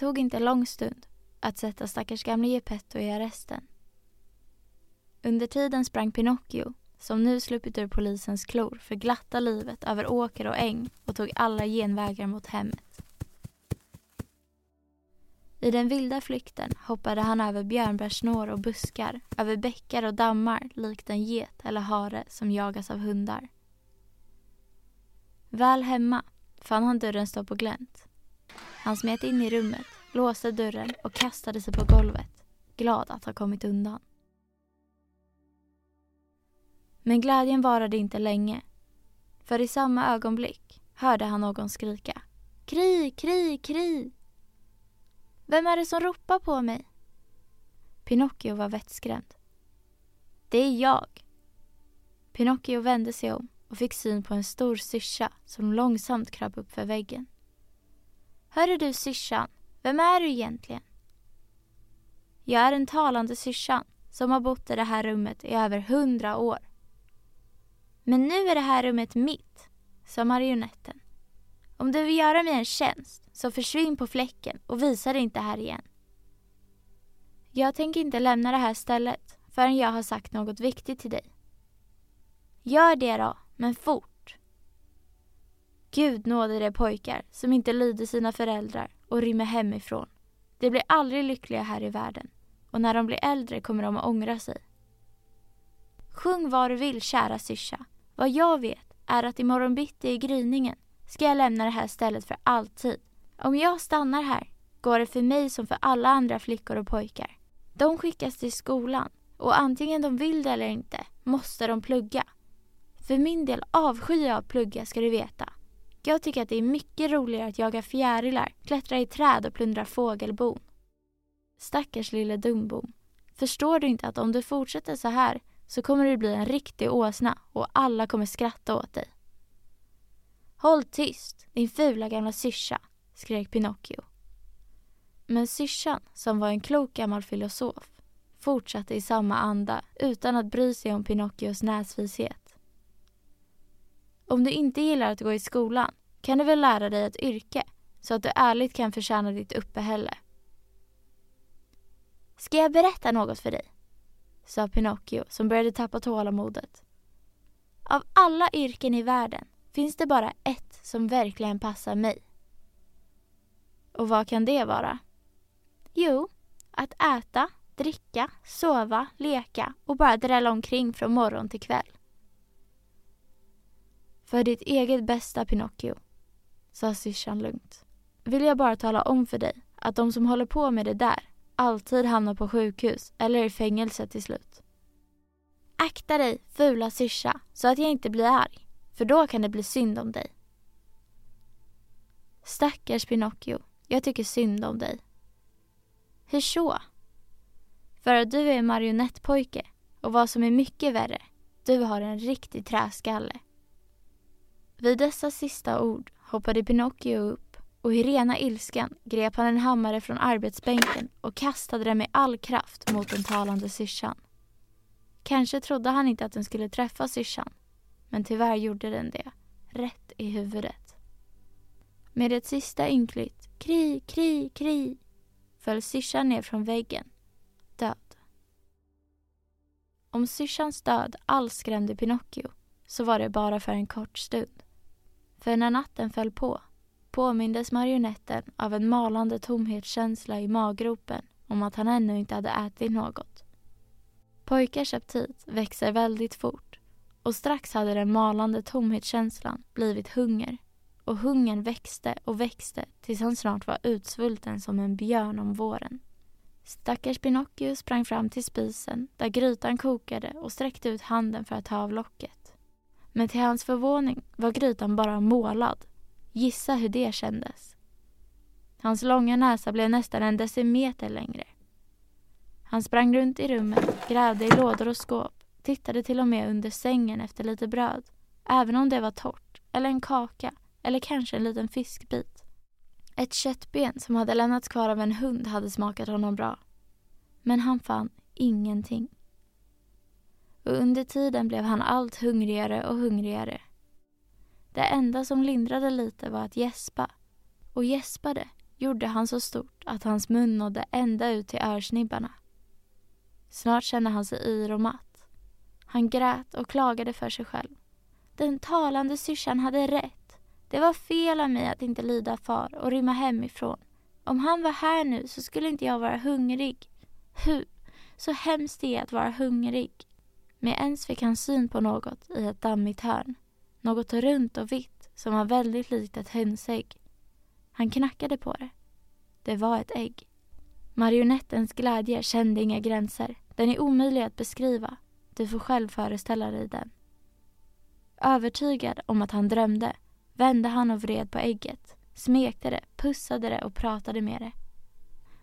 tog inte lång stund att sätta stackars gamle Geppetto i arresten. Under tiden sprang Pinocchio, som nu sluppit ur polisens klor, för glatta livet över åker och äng och tog alla genvägar mot hemmet. I den vilda flykten hoppade han över björnbärssnår och buskar, över bäckar och dammar likt en get eller hare som jagas av hundar. Väl hemma fann han dörren stå på glänt. Han smet in i rummet, låste dörren och kastade sig på golvet, glad att ha kommit undan. Men glädjen varade inte länge. För i samma ögonblick hörde han någon skrika. Kri, kri, kri! Vem är det som ropar på mig? Pinocchio var vettskrämd. Det är jag. Pinocchio vände sig om och fick syn på en stor syrsa som långsamt kröp upp för väggen. Hörru du syrsan, vem är du egentligen? Jag är den talande syrsan som har bott i det här rummet i över hundra år. Men nu är det här rummet mitt, sa marionetten. Om du vill göra mig en tjänst så försvinn på fläcken och visa dig inte här igen. Jag tänker inte lämna det här stället förrän jag har sagt något viktigt till dig. Gör det då, men fort. Gud nåde de pojkar som inte lyder sina föräldrar och rymmer hemifrån. De blir aldrig lyckliga här i världen och när de blir äldre kommer de att ångra sig. Sjung vad du vill, kära syrsa. Vad jag vet är att imorgon bitti i gryningen ska jag lämna det här stället för alltid. Om jag stannar här går det för mig som för alla andra flickor och pojkar. De skickas till skolan och antingen de vill det eller inte måste de plugga. För min del avskyr jag att plugga ska du veta. Jag tycker att det är mycket roligare att jaga fjärilar, klättra i träd och plundra fågelbon. Stackars lille dumbom. Förstår du inte att om du fortsätter så här så kommer du bli en riktig åsna och alla kommer skratta åt dig. Håll tyst, din fula gamla syrsa, skrek Pinocchio. Men syrsan, som var en klok gammal filosof, fortsatte i samma anda utan att bry sig om Pinocchios näsvishet. Om du inte gillar att gå i skolan kan du väl lära dig ett yrke så att du ärligt kan förtjäna ditt uppehälle. Ska jag berätta något för dig? sa Pinocchio som började tappa tålamodet. Av alla yrken i världen finns det bara ett som verkligen passar mig. Och vad kan det vara? Jo, att äta, dricka, sova, leka och bara drälla omkring från morgon till kväll. För ditt eget bästa Pinocchio, sa syrsan lugnt, vill jag bara tala om för dig att de som håller på med det där alltid hamnar på sjukhus eller i fängelse till slut. Akta dig, fula syrsa, så att jag inte blir arg, för då kan det bli synd om dig. Stackars Pinocchio, jag tycker synd om dig. Hur så? För att du är en marionettpojke och vad som är mycket värre, du har en riktig träskalle. Vid dessa sista ord hoppade Pinocchio upp och i rena ilskan grep han en hammare från arbetsbänken och kastade den med all kraft mot den talande syrsan. Kanske trodde han inte att den skulle träffa syrsan, men tyvärr gjorde den det, rätt i huvudet. Med ett sista ynkligt kri, kri, kri föll syrsan ner från väggen, död. Om syrsans död alls skrämde Pinocchio så var det bara för en kort stund. För när natten föll på påmindes marionetten av en malande tomhetskänsla i maggropen om att han ännu inte hade ätit något. Pojkars aptit växer väldigt fort Och strax hade den malande tomhetskänslan blivit hunger. Och hungern växte och växte tills han snart var utsvulten som en björn om våren. Stackars Pinocchio sprang fram till spisen där grytan kokade och sträckte ut handen för att ta av locket. Men till hans förvåning var grytan bara målad. Gissa hur det kändes. Hans långa näsa blev nästan en decimeter längre. Han sprang runt i rummet, grävde i lådor och skåp, tittade till och med under sängen efter lite bröd, även om det var torrt, eller en kaka, eller kanske en liten fiskbit. Ett köttben som hade lämnats kvar av en hund hade smakat honom bra. Men han fann ingenting. Och under tiden blev han allt hungrigare och hungrigare. Det enda som lindrade lite var att gäspa. Och gäspade gjorde han så stort att hans mun nådde ända ut till örsnibbarna. Snart kände han sig yr och matt. Han grät och klagade för sig själv. Den talande syrsan hade rätt. Det var fel av mig att inte lyda far och rymma hemifrån. Om han var här nu så skulle inte jag vara hungrig. Hu, så hemskt det är att vara hungrig. Med ens fick han syn på något i ett dammigt hörn. Något runt och vitt som var väldigt likt ett hönsägg. Han knackade på det. Det var ett ägg. Marionettens glädje kände inga gränser. Den är omöjlig att beskriva. Du får själv föreställa dig den. Övertygad om att han drömde vände han och vred på ägget, smekte det, pussade det och pratade med det.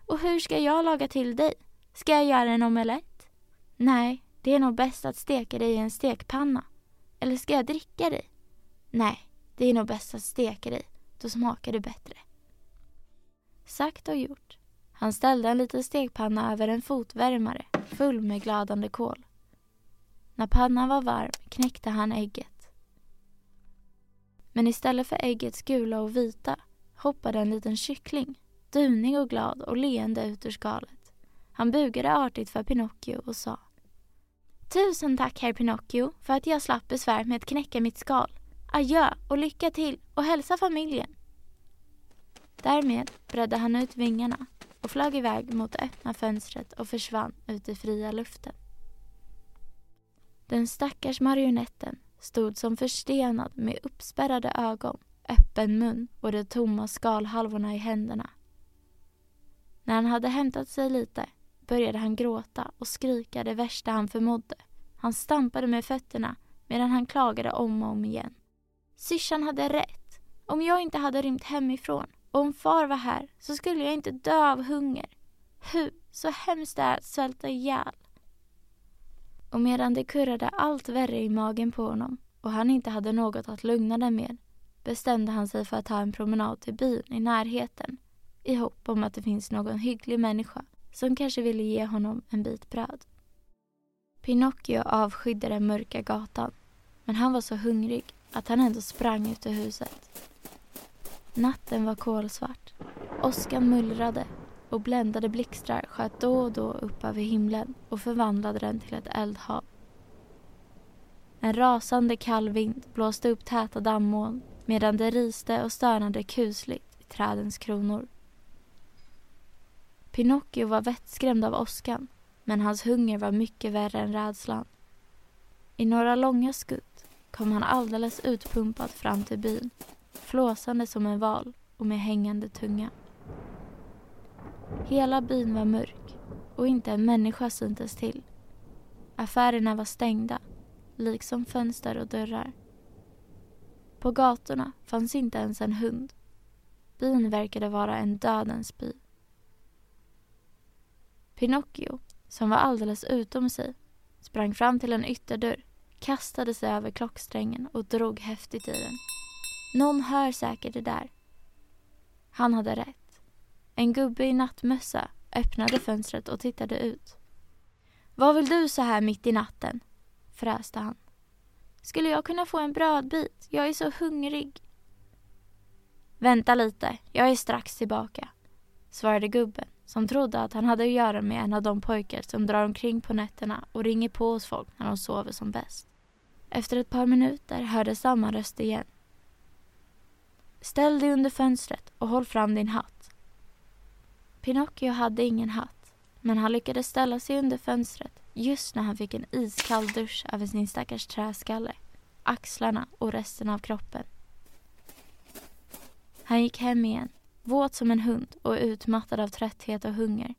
Och hur ska jag laga till dig? Ska jag göra en omelett? Nej, det är nog bäst att steka dig i en stekpanna. Eller ska jag dricka dig? Nej, det är nog bäst att steka dig. Då smakar det bättre. Sagt och gjort. Han ställde en liten stekpanna över en fotvärmare full med glödande kol. När pannan var varm knäckte han ägget. Men istället för äggets gula och vita hoppade en liten kyckling, dunig och glad och leende ut ur skalet. Han bugade artigt för Pinocchio och sa Tusen tack herr Pinocchio för att jag slapp besvär med att knäcka mitt skal. Adjö och lycka till och hälsa familjen. Därmed bredde han ut vingarna och flög iväg mot det öppna fönstret och försvann ut i fria luften. Den stackars marionetten stod som förstenad med uppspärrade ögon, öppen mun och de tomma skalhalvorna i händerna. När han hade hämtat sig lite började han gråta och skrika det värsta han förmådde. Han stampade med fötterna medan han klagade om och om igen. Syrsan hade rätt. Om jag inte hade rymt hemifrån och om far var här så skulle jag inte dö av hunger. Hu, så hemskt det är att svälta ihjäl. Och medan det kurrade allt värre i magen på honom och han inte hade något att lugna den med bestämde han sig för att ta en promenad till byn i närheten i hopp om att det finns någon hygglig människa som kanske ville ge honom en bit bröd. Pinocchio avskydde den mörka gatan men han var så hungrig att han ändå sprang ut ur huset. Natten var kolsvart. Åskan mullrade och bländade blixtrar sköt då och då upp över himlen och förvandlade den till ett eldhav. En rasande kall vind blåste upp täta dammoln medan det riste och stönade kusligt i trädens kronor. Pinocchio var vettskrämd av åskan men hans hunger var mycket värre än rädslan. I några långa skutt kom han alldeles utpumpad fram till byn flåsande som en val och med hängande tunga. Hela byn var mörk och inte en människa syntes till. Affärerna var stängda, liksom fönster och dörrar. På gatorna fanns inte ens en hund. Byn verkade vara en dödens by. Pinocchio, som var alldeles utom sig, sprang fram till en ytterdörr, kastade sig över klocksträngen och drog häftigt i den. Någon hör säkert det där. Han hade rätt. En gubbe i nattmössa öppnade fönstret och tittade ut. Vad vill du så här mitt i natten? fräste han. Skulle jag kunna få en brödbit? Jag är så hungrig. Vänta lite, jag är strax tillbaka, svarade gubben som trodde att han hade att göra med en av de pojkar som drar omkring på nätterna och ringer på hos folk när de sover som bäst. Efter ett par minuter hördes samma röst igen. Ställ dig under fönstret och håll fram din hatt. Pinocchio hade ingen hatt, men han lyckades ställa sig under fönstret, just när han fick en iskall dusch över sin stackars träskalle, axlarna och resten av kroppen. Han gick hem igen, våt som en hund och utmattad av trötthet och hunger.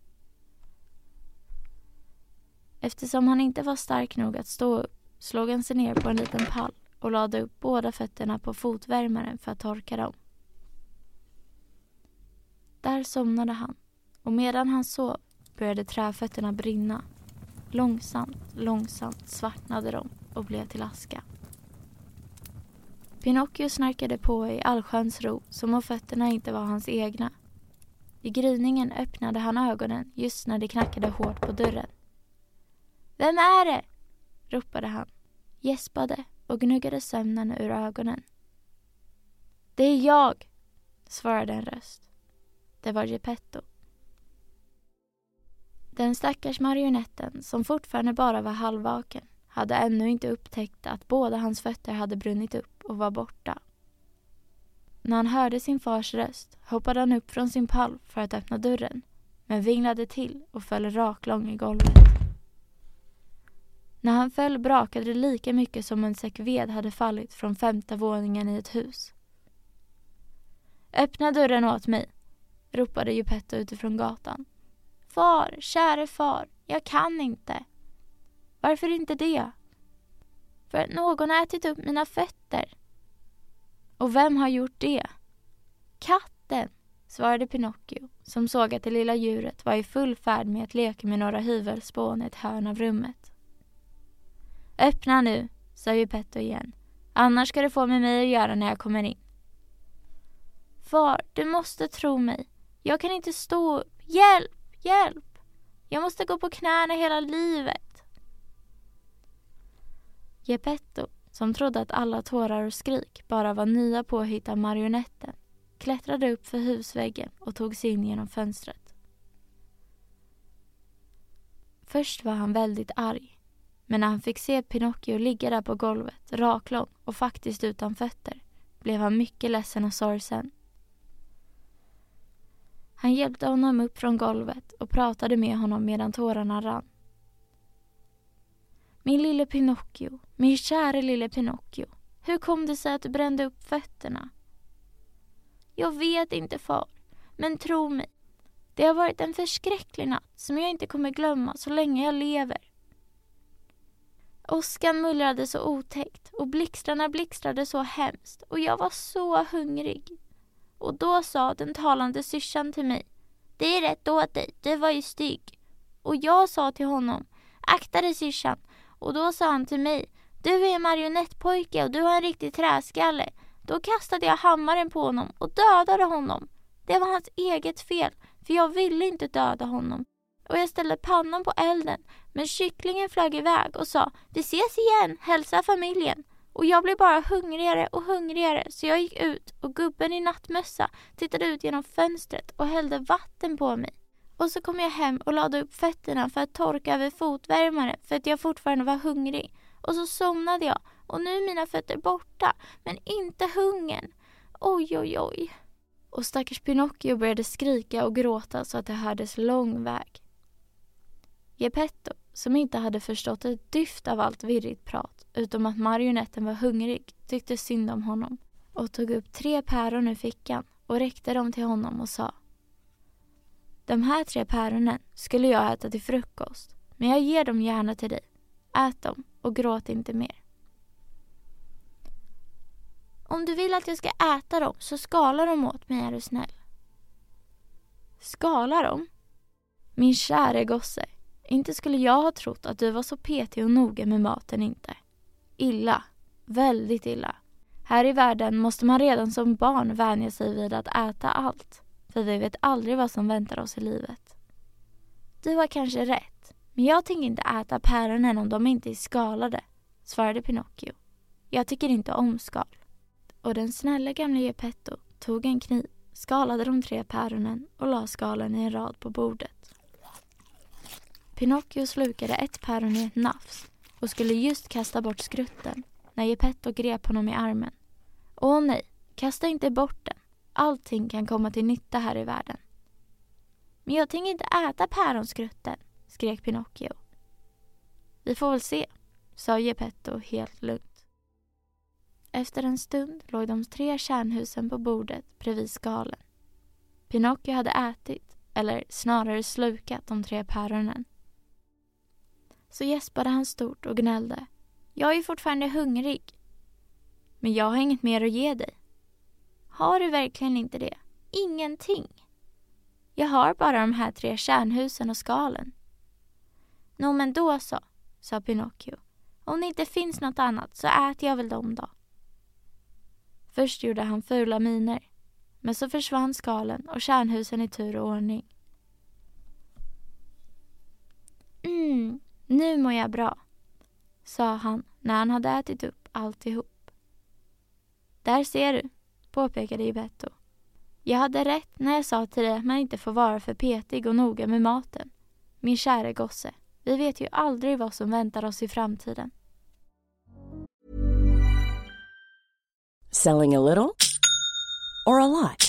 Eftersom han inte var stark nog att stå upp slog han sig ner på en liten pall och lade upp båda fötterna på fotvärmaren för att torka dem. Där somnade han och medan han sov började träfötterna brinna. Långsamt, långsamt svartnade de och blev till aska. Pinocchio snarkade på i allsköns ro som om fötterna inte var hans egna. I gryningen öppnade han ögonen just när det knackade hårt på dörren. Vem är det? ropade han, gäspade och gnuggade sömnen ur ögonen. Det är jag, svarade en röst. Det var Geppetto. Den stackars marionetten, som fortfarande bara var halvvaken, hade ännu inte upptäckt att båda hans fötter hade brunnit upp och var borta. När han hörde sin fars röst hoppade han upp från sin pall för att öppna dörren, men vinglade till och föll raklång i golvet. När han föll brakade det lika mycket som en säck ved hade fallit från femte våningen i ett hus. Öppna dörren åt mig, ropade Geppetto utifrån gatan. Far, käre far, jag kan inte. Varför inte det? För att någon har ätit upp mina fötter. Och vem har gjort det? Katten, svarade Pinocchio som såg att det lilla djuret var i full färd med att leka med några hyvelspån i ett hörn av rummet. Öppna nu, sa Geppetto igen. Annars ska du få med mig att göra när jag kommer in. Far, du måste tro mig. Jag kan inte stå upp. Hjälp, hjälp! Jag måste gå på knäna hela livet. Geppetto, som trodde att alla tårar och skrik bara var nya påhitt av marionetten, klättrade upp för husväggen och tog sig in genom fönstret. Först var han väldigt arg. Men när han fick se Pinocchio ligga där på golvet, raklång och faktiskt utan fötter, blev han mycket ledsen och sorgsen. Han hjälpte honom upp från golvet och pratade med honom medan tårarna rann. Min lille Pinocchio, min käre lille Pinocchio. Hur kom det sig att du brände upp fötterna? Jag vet inte far, men tro mig. Det har varit en förskräcklig natt som jag inte kommer glömma så länge jag lever. Åskan mullrade så otäckt och blixtarna blixtrade så hemskt och jag var så hungrig. Och då sa den talande syrsan till mig. Det är rätt åt dig, du var ju stygg. Och jag sa till honom. Akta dig syrsan. Och då sa han till mig. Du är en marionettpojke och du har en riktig träskalle. Då kastade jag hammaren på honom och dödade honom. Det var hans eget fel, för jag ville inte döda honom. Och jag ställde pannan på elden, men kycklingen flög iväg och sa Vi ses igen, hälsa familjen. Och jag blev bara hungrigare och hungrigare så jag gick ut och gubben i nattmössa tittade ut genom fönstret och hällde vatten på mig. Och så kom jag hem och lade upp fötterna för att torka över fotvärmare för att jag fortfarande var hungrig. Och så somnade jag och nu är mina fötter borta, men inte hungern. Oj, oj, oj. Och stackars Pinocchio började skrika och gråta så att det hördes lång väg. Geppetto, som inte hade förstått ett dyft av allt virrigt prat utom att marionetten var hungrig, tyckte synd om honom och tog upp tre päron ur fickan och räckte dem till honom och sa de här tre päronen skulle jag äta till frukost, men jag ger dem gärna till dig. Ät dem och gråt inte mer. Om du vill att jag ska äta dem så skala dem åt mig är du snäll. Skala dem? Min käre gosse, inte skulle jag ha trott att du var så petig och noga med maten inte. Illa. Väldigt illa. Här i världen måste man redan som barn vänja sig vid att äta allt. För vi vet aldrig vad som väntar oss i livet. Du har kanske rätt. Men jag tänker inte äta päronen om de inte är skalade, svarade Pinocchio. Jag tycker inte om skal. Och den snälla gamla Geppetto tog en kniv, skalade de tre päronen och la skalen i en rad på bordet. Pinocchio slukade ett päron i ett nafs och skulle just kasta bort skrutten när Geppetto grep honom i armen. Åh nej, kasta inte bort den. Allting kan komma till nytta här i världen. Men jag tänker inte äta päronskrutten, skrek Pinocchio. Vi får väl se, sa Geppetto helt lugnt. Efter en stund låg de tre kärnhusen på bordet bredvid skalen. Pinocchio hade ätit, eller snarare slukat, de tre päronen. Så gäspade han stort och gnällde. Jag är fortfarande hungrig. Men jag har inget mer att ge dig. Har du verkligen inte det? Ingenting? Jag har bara de här tre kärnhusen och skalen. Nå men då så, sa Pinocchio. Om det inte finns något annat så äter jag väl dem då. Först gjorde han fula miner, men så försvann skalen och kärnhusen i tur och ordning. Mm, nu mår jag bra, sa han när han hade ätit upp alltihop. Där ser du, påpekade Ibetto. Jag hade rätt när jag sa till dig att man inte får vara för petig och noga med maten. Min käre gosse, vi vet ju aldrig vad som väntar oss i framtiden. Selling a little or a lot?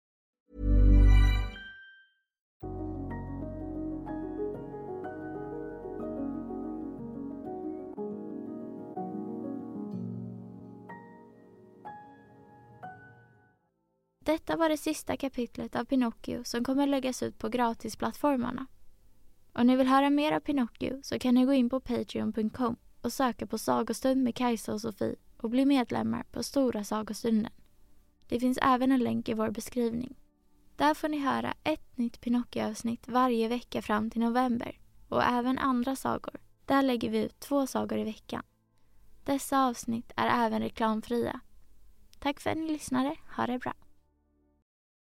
Detta var det sista kapitlet av Pinocchio som kommer läggas ut på gratisplattformarna. Om ni vill höra mer av Pinocchio så kan ni gå in på patreon.com och söka på Sagostund med Kajsa och Sofie och bli medlemmar på Stora Sagostunden. Det finns även en länk i vår beskrivning. Där får ni höra ett nytt Pinocchio-avsnitt varje vecka fram till november och även andra sagor. Där lägger vi ut två sagor i veckan. Dessa avsnitt är även reklamfria. Tack för att ni lyssnade. Ha det bra.